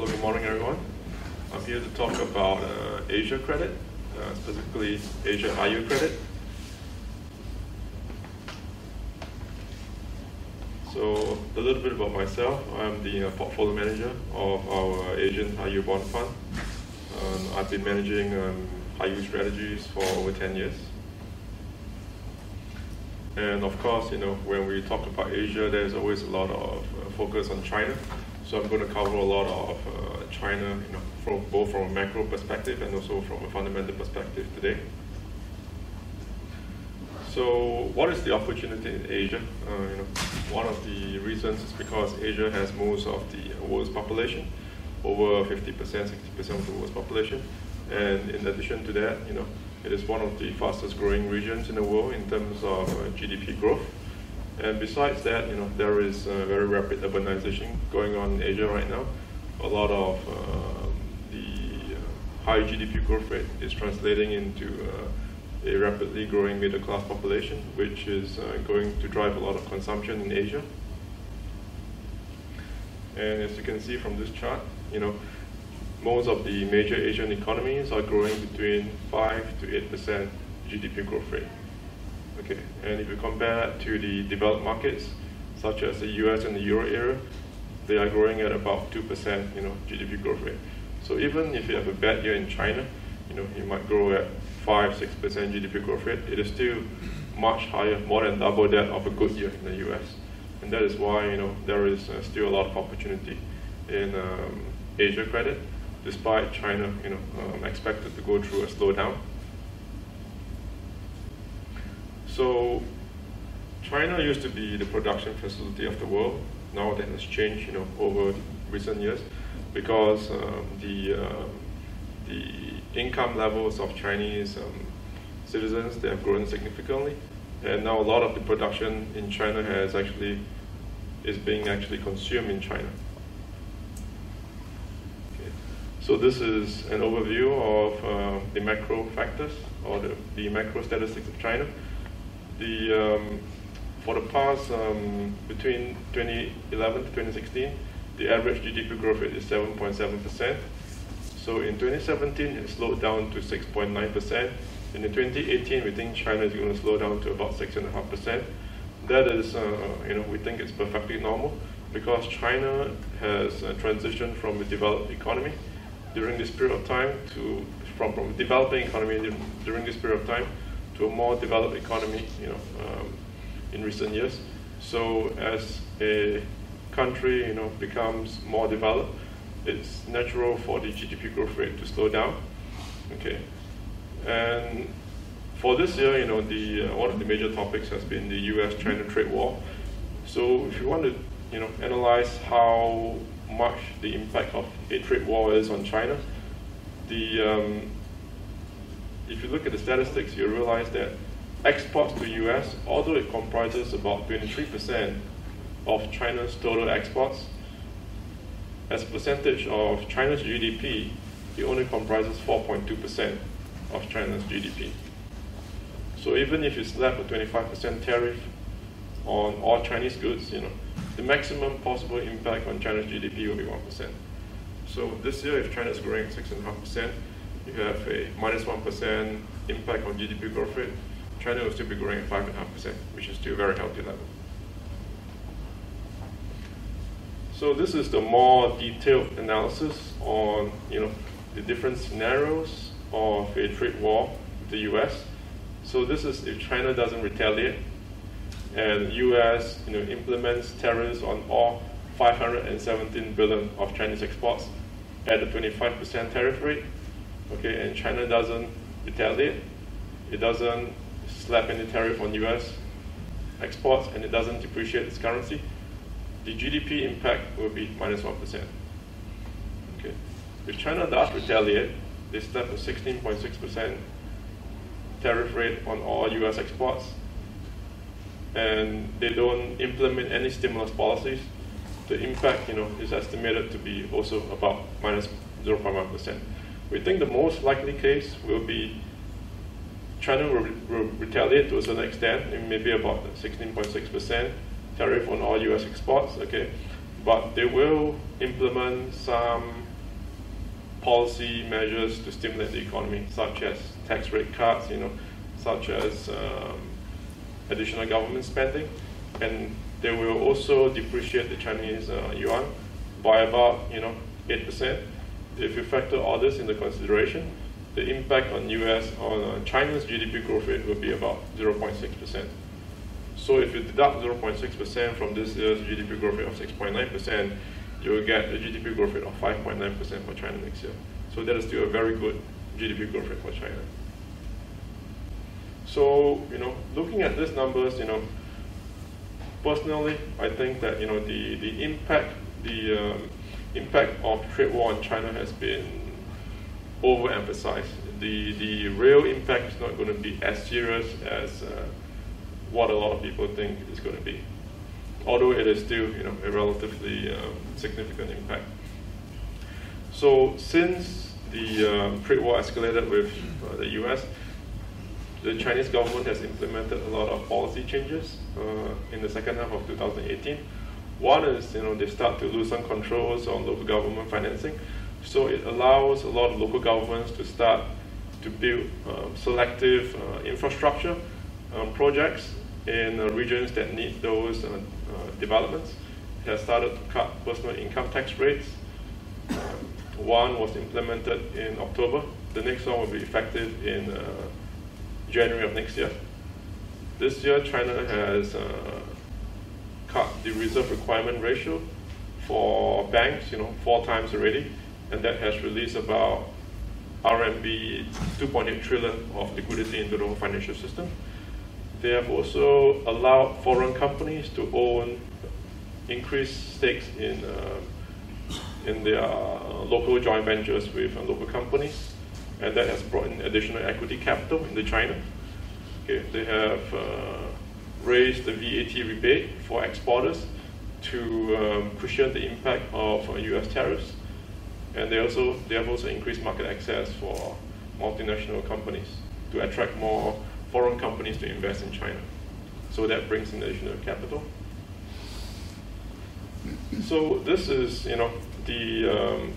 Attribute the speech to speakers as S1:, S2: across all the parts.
S1: Hello, good morning, everyone. I'm here to talk about uh, Asia credit, uh, specifically Asia yield credit. So a little bit about myself. I'm the uh, portfolio manager of our Asian yield bond fund. Um, I've been managing um, yield strategies for over 10 years. And of course, you know, when we talk about Asia, there's always a lot of uh, focus on China. So I'm going to cover a lot of uh, China, you know, from both from a macro perspective and also from a fundamental perspective today. So what is the opportunity in Asia? Uh, you know, one of the reasons is because Asia has most of the world's population, over 50%, 60% of the world's population. And in addition to that, you know, it is one of the fastest growing regions in the world in terms of uh, GDP growth. And besides that, you know, there is uh, very rapid urbanization going on in Asia right now. A lot of uh, the uh, high GDP growth rate is translating into uh, a rapidly growing middle class population, which is uh, going to drive a lot of consumption in Asia. And as you can see from this chart, you know, most of the major Asian economies are growing between 5 to 8% GDP growth rate. Okay, and if you compare to the developed markets, such as the US and the Euro area, they are growing at about 2% you know, GDP growth rate. So even if you have a bad year in China, you know, you might grow at 5 6% GDP growth rate, it is still much higher, more than double that of a good year in the US. And that is why you know, there is uh, still a lot of opportunity in um, Asia credit despite China you know, um, expected to go through a slowdown. So China used to be the production facility of the world. Now that has changed you know, over recent years because um, the, uh, the income levels of Chinese um, citizens they have grown significantly. And now a lot of the production in China has actually is being actually consumed in China. So this is an overview of uh, the macro factors or the, the, macro statistics of China. The, um, for the past, um, between 2011 to 2016, the average GDP growth rate is 7.7%. So in 2017, it slowed down to 6.9%. And in 2018, we think China is going to slow down to about 6.5%. That is, uh, you know, we think it's perfectly normal because China has uh, transitioned from a developed economy during this period of time to from, from a developing economy during this period of time to a more developed economy, you know, um, in recent years. So as a country, you know, becomes more developed, it's natural for the GDP growth rate to slow down. Okay, and for this year, you know, the uh, one of the major topics has been the U.S.-China trade war. So if you want to, you know, analyze how much the impact of a trade war is on China. The, um, if you look at the statistics, you realize that exports to US, although it comprises about 23% of China's total exports, as a percentage of China's GDP, it only comprises 4.2% of China's GDP. So even if you slap a 25% tariff on all Chinese goods, you know, the maximum possible impact on China's GDP will be 1%. So this year, if China is growing 6.5%, you have a minus 1 impact on GDP growth rate. China will still be growing at 5.5%, which is still a very healthy level. So this is the more detailed analysis on you know the different scenarios of a trade war with the US. So this is if China doesn't retaliate, and U.S. You know, implements tariffs on all 517 billion of Chinese exports at a 25% tariff rate. Okay, and China doesn't retaliate. It doesn't slap any tariff on U.S. exports, and it doesn't depreciate its currency. The GDP impact will be minus one percent. Okay, if China does retaliate, they slap a 16.6% tariff rate on all U.S. exports and they don't implement any stimulus policies, the impact, you know, is estimated to be also about minus 0.1. We think the most likely case will be China will, will retaliate to a certain extent, maybe about 16.6% tariff on all U.S. exports. Okay, but they will implement some policy measures to stimulate the economy, such as tax rate cuts, you know, such as um, additional government spending, and they will also depreciate the Chinese uh, yuan by about, you know, 8%. If you factor all this into consideration, the impact on US, on uh, China's GDP growth rate will be about 0.6%. So if you deduct 0.6% from this year's GDP growth rate of 6.9%, you will get a GDP growth rate of 5.9% for China next year. So that is still a very good GDP growth rate for China. So, you know, looking at these numbers, you know, personally, I think that, you know, the, the impact, the um, impact of trade war on China has been overemphasized. The, the real impact is not going to be as serious as uh, what a lot of people think it's going to be although it is still you know, a relatively um, significant impact. So since the um, trade war escalated with uh, the US, the Chinese government has implemented a lot of policy changes uh, in the second half of 2018. One is, you know, they start to loosen controls on local government financing. So it allows a lot of local governments to start to build um, selective uh, infrastructure um, projects in uh, regions that need those uh, developments. It has started to cut personal income tax rates. Um, one was implemented in October. The next one will be effective in uh, January of next year. This year, China has uh, the reserve requirement ratio for banks, you know, four times already, and that has released about RMB 2.8 trillion of liquidity into the financial system. They have also allowed foreign companies to own increased stakes in uh, in their uh, local joint ventures with uh, local companies, and that has brought in additional equity capital into China. Okay, they have raised the VAT rebate for exporters to um, cushion the impact of uh, U.S. tariffs, and they also they have also increased market access for multinational companies to attract more foreign companies to invest in China. So that brings in additional capital. So this is, you know, the um,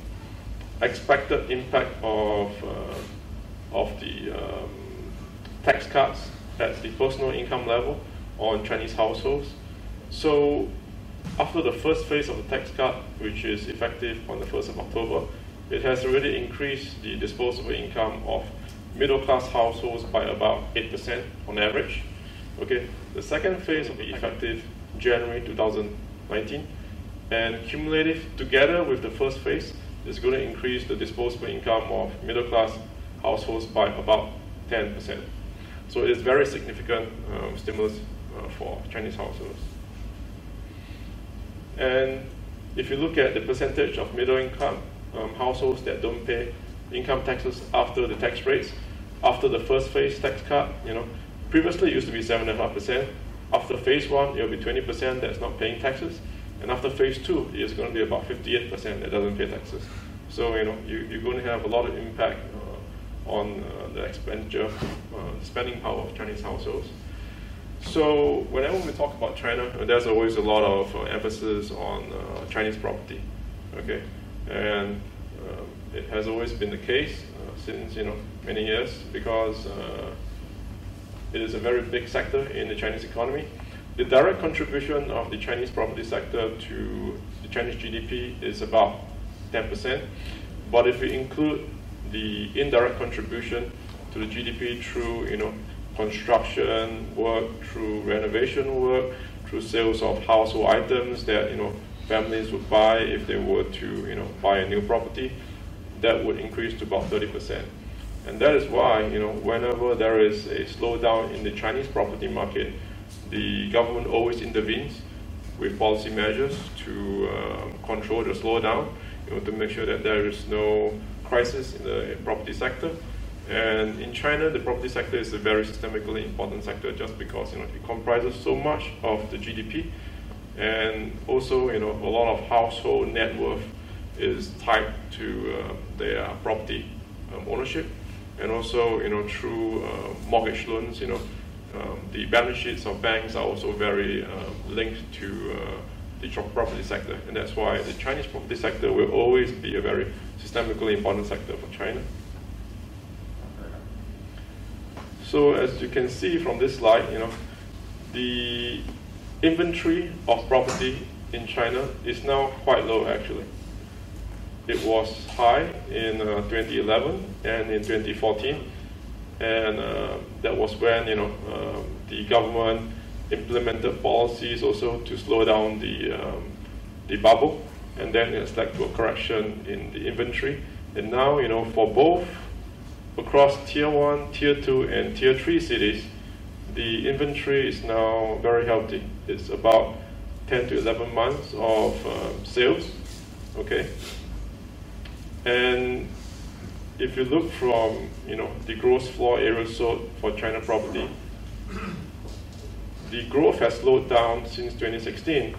S1: expected impact of uh, of the um, tax cuts at the personal income level on Chinese households. So after the first phase of the tax cut, which is effective on the 1st of October, it has already increased the disposable income of middle class households by about 8% on average. Okay, the second phase will be effective January 2019, and cumulative together with the first phase is going to increase the disposable income of middle class households by about 10%. So it is very significant um, stimulus for Chinese households. And if you look at the percentage of middle income um, households that don't pay income taxes after the tax rates, after the first phase tax cut, you know, previously it used to be 7.5%. After phase one, it'll be 20% that's not paying taxes. And after phase two, it's going to be about 58% that doesn't pay taxes. So, you know, you, you're going to have a lot of impact uh, on uh, the expenditure, uh, spending power of Chinese households. So whenever we talk about China, there's always a lot of uh, emphasis on uh, Chinese property, okay? And um, it has always been the case since you know many years because uh, it is a very big sector in the Chinese economy. The direct contribution of the Chinese property sector to the Chinese GDP is about 10%, but if we include the indirect contribution to the GDP through you know construction work, through renovation work, through sales of household items that you know families would buy if they were to you know buy a new property that would increase to about 30%. And that is why, you know, whenever there is a slowdown in the Chinese property market, the government always intervenes with policy measures to um, control the slowdown, you know, to make sure that there is no crisis in the property sector. And in China, the property sector is a very systemically important sector just because you know it comprises so much of the GDP, and also you know a lot of household net worth is tied to uh, their property um, ownership, and also you know through uh, mortgage loans, you know um, the balance sheets of banks are also very um, linked to uh, the property sector, and that's why the Chinese property sector will always be a very systemically important sector for China. So as you can see from this slide, you know, the inventory of property in China is now quite low actually. It was high in uh, 2011 and in 2014, and uh, that was when you know um, the government implemented policies also to slow down the um, the bubble, and then it's led to a correction in the inventory. And now you know for both across tier one, tier two, and tier three cities, the inventory is now very healthy. It's about 10 to 11 months of um, sales. Okay, and if you look from you know the gross floor area sold for China property, the growth has slowed down since 2016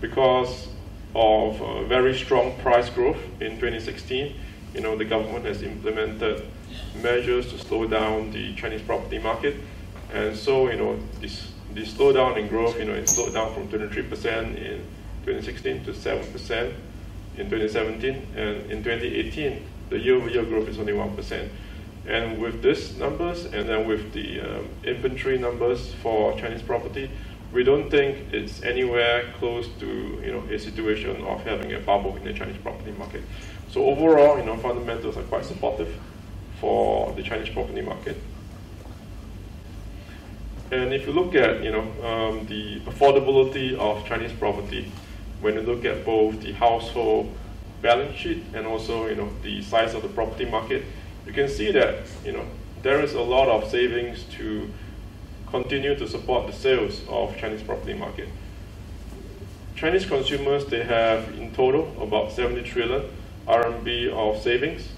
S1: because of uh, very strong price growth in 2016. You know the government has implemented measures to slow down the Chinese property market, and so you know this the slowdown in growth, you know, it slowed down from 23% in 2016 to 7% in 2017, and in 2018, the year-over-year growth is only 1%. And with these numbers, and then with the um, inventory numbers for Chinese property, we don't think it's anywhere close to you know a situation of having a bubble in the Chinese property market. So overall, you know, fundamentals are quite supportive for the Chinese property market. And if you look at you know um, the affordability of Chinese property, when you look at both the household balance sheet and also you know the size of the property market, you can see that you know there is a lot of savings to continue to support the sales of Chinese property market. Chinese consumers they have in total about 70 trillion RMB of savings,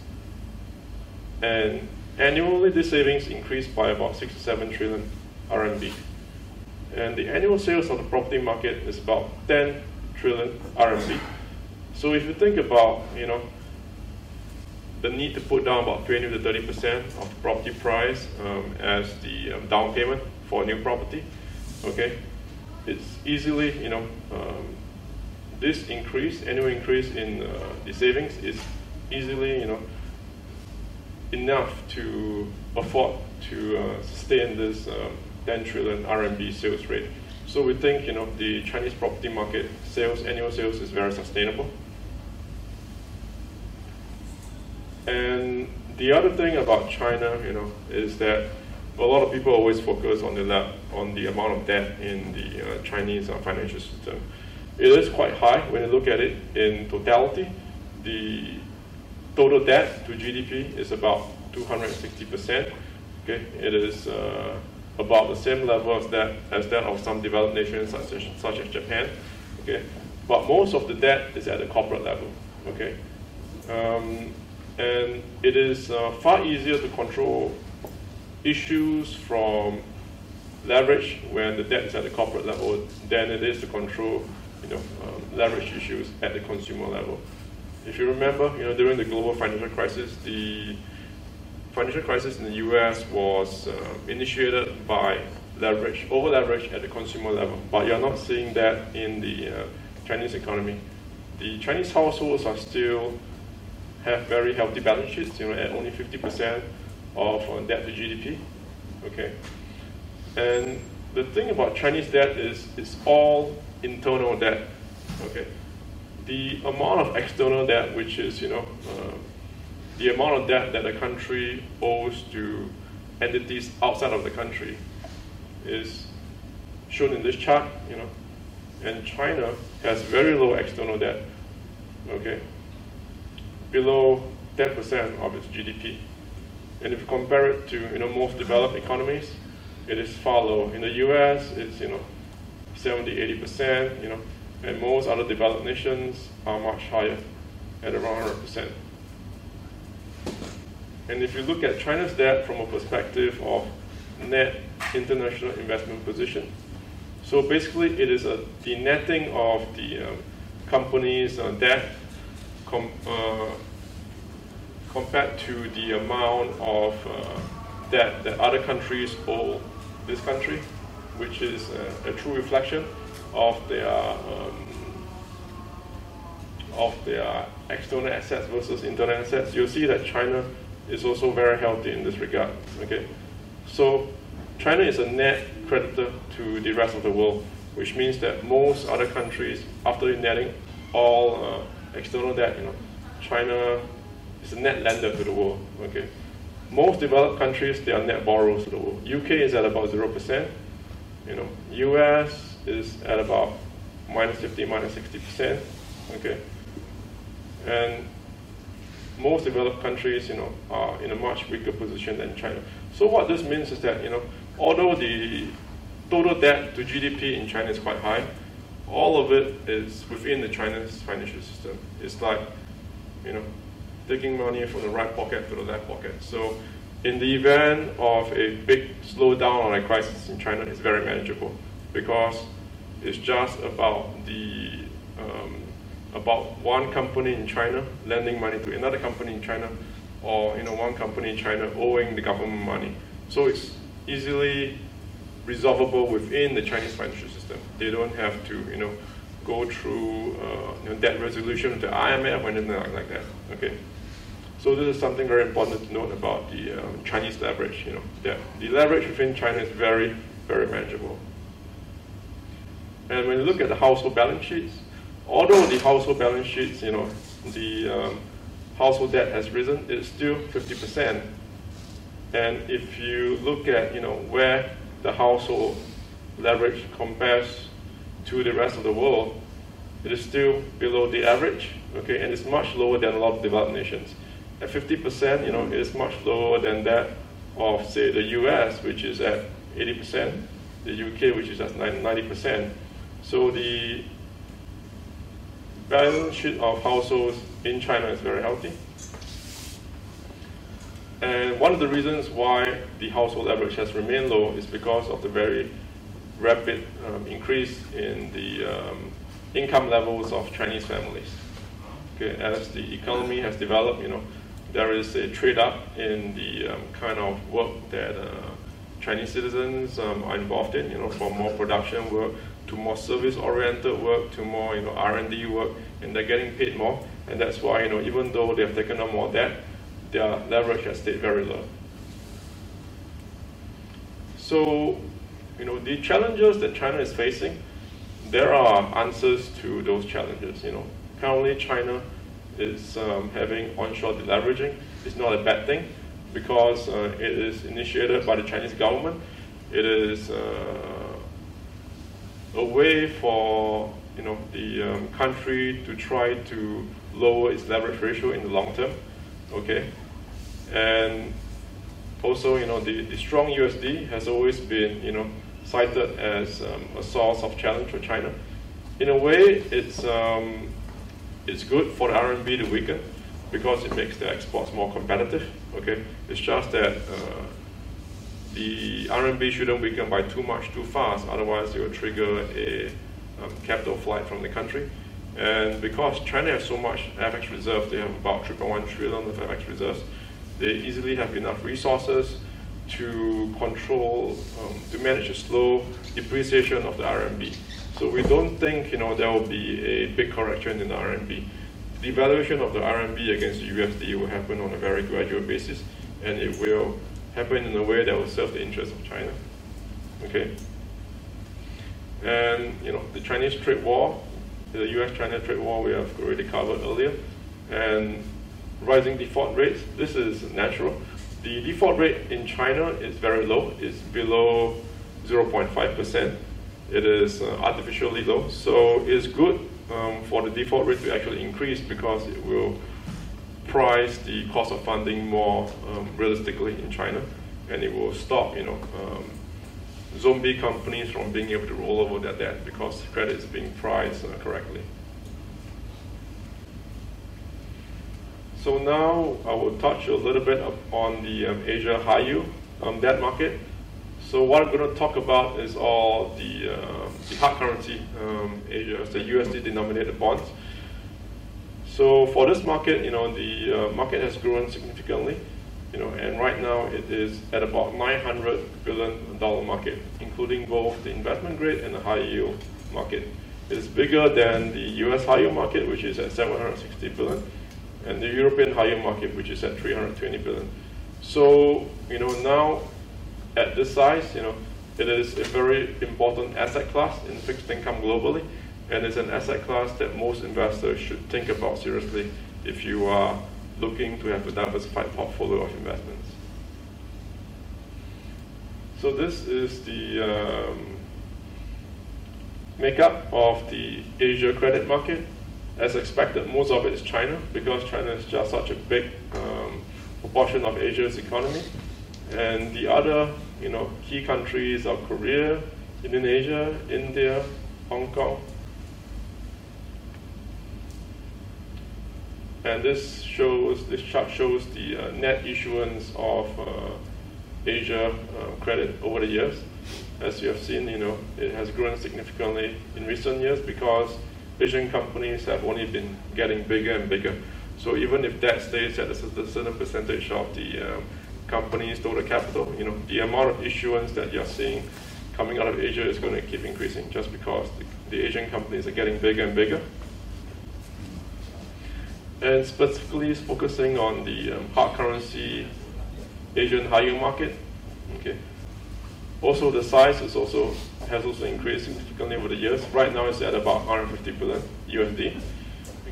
S1: and annually this savings increased by about 6 to 7 trillion RMB. And the annual sales of the property market is about 10 trillion RMB. So if you think about, you know, the need to put down about 20 to 30 percent of the property price um, as the um, down payment for a new property, okay, it's easily, you know, um, this increase, annual increase in uh, the savings is easily, you know, enough to afford to uh, sustain this um, 10 trillion RMB sales rate. So we think you know the Chinese property market sales annual sales is very sustainable. And the other thing about China, you know, is that a lot of people always focus on the on the amount of debt in the uh, Chinese uh, financial system. It is quite high when you look at it in totality. The total debt to GDP is about 260 percent. Okay, it is. Uh, about the same level as that as that of some developed nations such as, such as Japan. Okay, but most of the debt is at the corporate level. Okay, um, and it is uh, far easier to control issues from leverage when the debt is at the corporate level than it is to control you know um, leverage issues at the consumer level. If you remember, you know during the global financial crisis, the financial crisis in the US was uh, initiated by leverage, over leverage at the consumer level, but you're not seeing that in the uh, Chinese economy. The Chinese households are still have very healthy balance sheets, you know, at only 50% of uh, debt to GDP. Okay, and the thing about Chinese debt is it's all internal debt. Okay, the amount of external debt, which is you know uh, the amount of debt that a country owes to entities outside of the country is shown in this chart, you know. And China has very low external debt, okay, below 10% of its GDP. And if you compare it to, you know, most developed economies, it is far lower. In the US, it's, you know, 70, 80%, you know, and most other developed nations are much higher, at around 100%. And if you look at China's debt from a perspective of net international investment position, so basically it is a, the netting of the um, company's uh, debt com, uh, compared to the amount of uh, debt that other countries owe this country, which is a, a true reflection of their um, of their external assets versus internal assets, you'll see that China is also very healthy in this regard. Okay, so China is a net creditor to the rest of the world, which means that most other countries, after netting all uh, external debt, you know, China is a net lender to the world. Okay, most developed countries they are net borrowers to the world. UK is at about zero percent. You know, US is at about minus 50, minus minus 60 percent. Okay, and most developed countries, you know, are in a much weaker position than China. So what this means is that, you know, although the total debt to GDP in China is quite high, all of it is within the China's financial system. It's like, you know, taking money from the right pocket to the left pocket. So in the event of a big slowdown or a crisis in China, it's very manageable because it's just about the um, about one company in China lending money to another company in China, or you know one company in China owing the government money. So it's easily resolvable within the Chinese financial system. They don't have to you know go through uh, you know, debt resolution the IMF or anything like that. Okay. So this is something very important to note about the um, Chinese leverage. You know, that the leverage within China is very, very manageable. And when you look at the household balance sheets, although the household balance sheets, you know, the um, household debt has risen, it's still 50%. And if you look at, you know, where the household leverage compares to the rest of the world, it is still below the average, okay, and it's much lower than a lot of developed nations. At 50%, you know, is much lower than that of, say, the US, which is at 80%, the UK, which is at 90%. So the balance sheet of households in China is very healthy. And one of the reasons why the household average has remained low is because of the very rapid um, increase in the um, income levels of Chinese families. Okay, as the economy has developed, you know, there is a trade up in the um, kind of work that uh, Chinese citizens um, are involved in, you know, from more production work to more service-oriented work, to more you know R&D work, and they're getting paid more. And that's why you know even though they've taken on more debt, their leverage has stayed very low. So, you know, the challenges that China is facing, there are answers to those challenges. You know, currently China is um, having onshore deleveraging. is not a bad thing because uh, it is initiated by the Chinese government. It is uh, a way for you know the um, country to try to lower its leverage ratio in the long term. Okay, and also you know the, the strong USD has always been you know cited as um, a source of challenge for China. In a way, it's um, it's good for the RMB to weaken because it makes the exports more competitive. Okay, it's just that. Uh, the RMB shouldn't weaken by too much too fast, otherwise it will trigger a um, capital flight from the country. And because China has so much FX reserves, they have about 3.1 trillion of FX reserves, they easily have enough resources to control, um, to manage a slow depreciation of the RMB. So we don't think you know there will be a big correction in the RMB. The devaluation of the RMB against the USD will happen on a very gradual basis, and it will happen in a way that will serve the interests of China. Okay? And, you know, the Chinese trade war, the US-China trade war we have already covered earlier, and rising default rates, this is natural. The default rate in China is very low. It's below 0.5%. It is uh, artificially low. So it's good um, for the default rate to actually increase because it will price the cost of funding more um, realistically in China, and it will stop, you know, um, zombie companies from being able to roll over their debt because credit is being priced uh, correctly. So now I will touch a little bit on the um, Asia high yield um, debt market. So what I'm going to talk about is all the, uh, the hard currency um, Asia, the USD denominated bonds. So for this market, you know, the uh, market has grown significantly, you know, and right now it is at about 900 billion dollar market, including both the investment grade and the high yield market. It is bigger than the US high yield market, which is at 760 billion, and the European high yield market, which is at 320 billion. So, you know, now at this size, you know, it is a very important asset class in fixed income globally, and it's an asset class that most investors should think about seriously if you are looking to have a diversified portfolio of investments. So this is the um, makeup of the Asia credit market. As expected, most of it is China because China is just such a big um, proportion of Asia's economy. And the other, you know, key countries are Korea, Indonesia, India, Hong Kong. And this shows, this chart shows the uh, net issuance of uh, Asia uh, credit over the years. As you have seen, you know, it has grown significantly in recent years because Asian companies have only been getting bigger and bigger. So even if that stays at a certain percentage of the um, company's total capital, you know, the amount of issuance that you're seeing coming out of Asia is going to keep increasing just because the, the Asian companies are getting bigger and bigger. And specifically focusing on the um, hard currency Asian high yield market. Okay. Also, the size is also has also increased significantly over the years. Right now, it's at about 150 billion USD.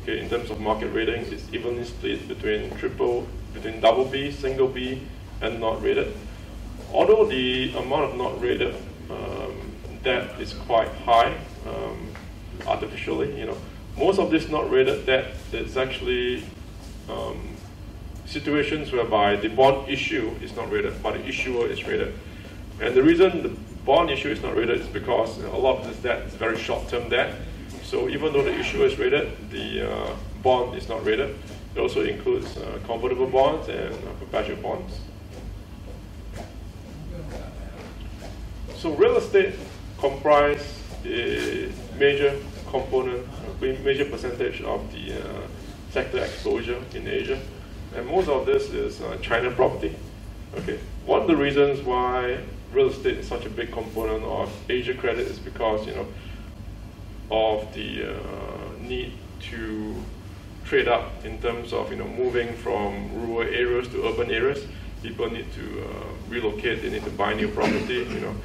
S1: Okay, in terms of market rating, it's evenly split between triple, between double B, single B, and not rated. Although the amount of not rated um, debt is quite high um, artificially, you know, most of this not rated debt is actually um, situations whereby the bond issue is not rated, but the issuer is rated. And the reason the bond issue is not rated is because a lot of this debt is very short-term debt. So even though the issuer is rated, the uh, bond is not rated. It also includes uh, convertible bonds and uh, perpetual bonds. So real estate comprise a major component, a major percentage of the uh, sector exposure in Asia. And most of this is uh, China property. Okay. One of the reasons why real estate is such a big component of Asia credit is because, you know, of the uh, need to trade up in terms of, you know, moving from rural areas to urban areas. People need to uh, relocate, they need to buy new property, you know.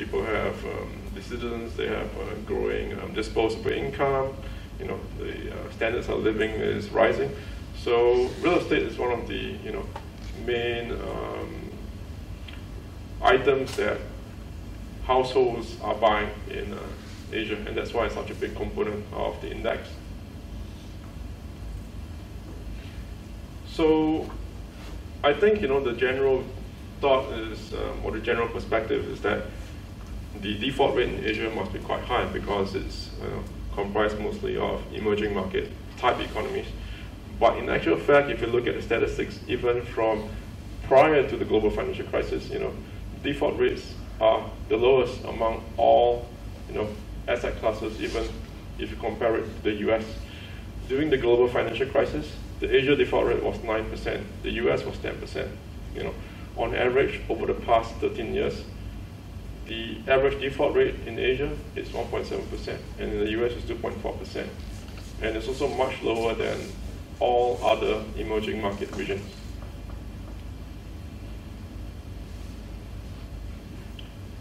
S1: People have um, decisions, they have growing um, disposable income, you know, the uh, standards of living is rising. So real estate is one of the you know main um, items that households are buying in uh, Asia, and that's why it's such a big component of the index. So I think you know the general thought is, um, or the general perspective is that the default rate in Asia must be quite high because it's comprised mostly of emerging market type economies. But in actual fact, if you look at the statistics, even from prior to the global financial crisis, you know, default rates are the lowest among all, you know, asset classes, even if you compare it to the US. During the global financial crisis, the Asia default rate was 9%, the US was 10%. You know, on average, over the past 13 years, the average default rate in Asia is 1.7%, and in the US is 2.4%. And it's also much lower than all other emerging market regions.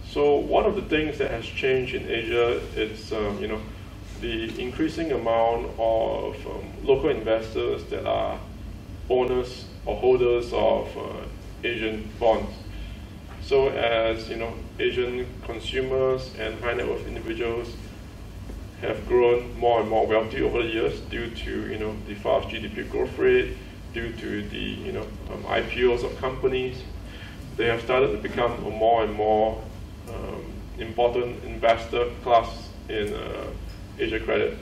S1: So one of the things that has changed in Asia is, um, you know, the increasing amount of um, local investors that are owners or holders of uh, Asian bonds. So as you know, Asian consumers and high net worth individuals have grown more and more wealthy over the years due to you know the fast GDP growth rate, due to the you know um, IPOs of companies. They have started to become a more and more um, important investor class in uh, Asia credit.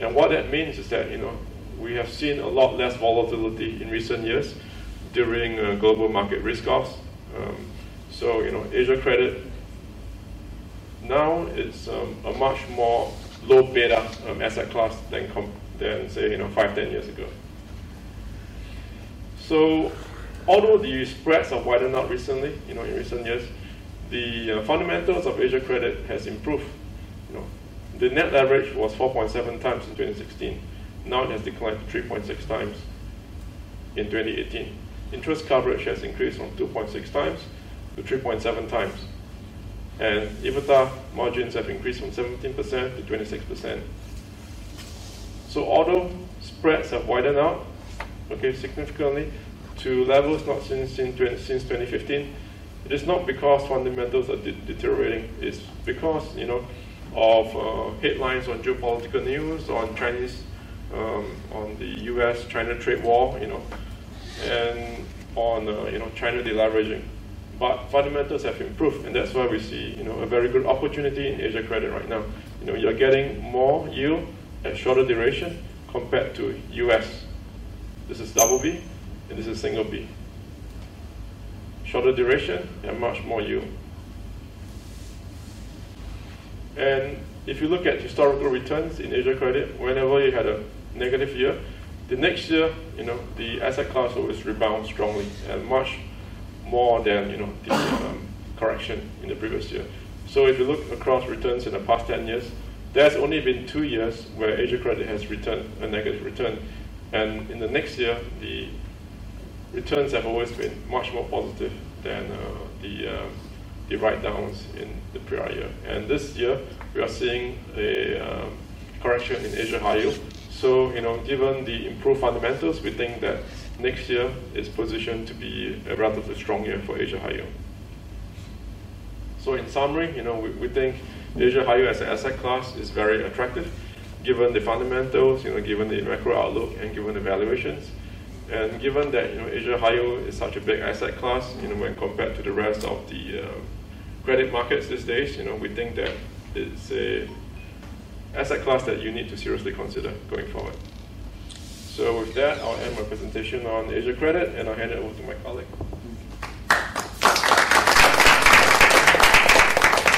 S1: And what that means is that you know we have seen a lot less volatility in recent years during uh, global market risk-offs. Um, so you know Asia credit now is um, a much more low beta um, asset class than, than say, you know, five, ten years ago. So although the spreads have widened out recently, you know, in recent years, the uh, fundamentals of Asia credit has improved. You know, The net leverage was 4.7 times in 2016. Now it has declined to 3.6 times in 2018. Interest coverage has increased from 2.6 times to 3.7 times. And EBITDA margins have increased from 17% to 26%. So although spreads have widened out, okay, significantly to levels not seen since, since 2015, it is not because fundamentals are de deteriorating. It's because you know of uh, headlines on geopolitical news, on Chinese, um, on the U.S.-China trade war, you know, and on uh, you know China deleveraging. But fundamentals have improved, and that's why we see you know a very good opportunity in Asia credit right now. You know, you're getting more yield at shorter duration compared to U.S. This is double B, and this is single B. Shorter duration and much more yield. And if you look at historical returns in Asia credit, whenever you had a negative year, the next year, you know, the asset class always rebounds strongly and much more than, you know, the um, correction in the previous year. So if you look across returns in the past 10 years, there's only been two years where Asia credit has returned a negative return. And in the next year, the returns have always been much more positive than uh, the, uh, the write-downs in the prior year. And this year, we are seeing a um, correction in Asia high yield. So, you know, given the improved fundamentals, we think that next year is positioned to be a relatively strong year for Asia high yield. So in summary, you know, we, we think Asia high yield as an asset class is very attractive, given the fundamentals, you know, given the macro outlook, and given the valuations. And given that you know Asia high yield is such a big asset class, you know, when compared to the rest of the uh, credit markets these days, you know, we think that it's a asset class that you need to seriously consider going forward. So with that, I'll end my presentation on Asia credit, and I'll hand it over to my colleague.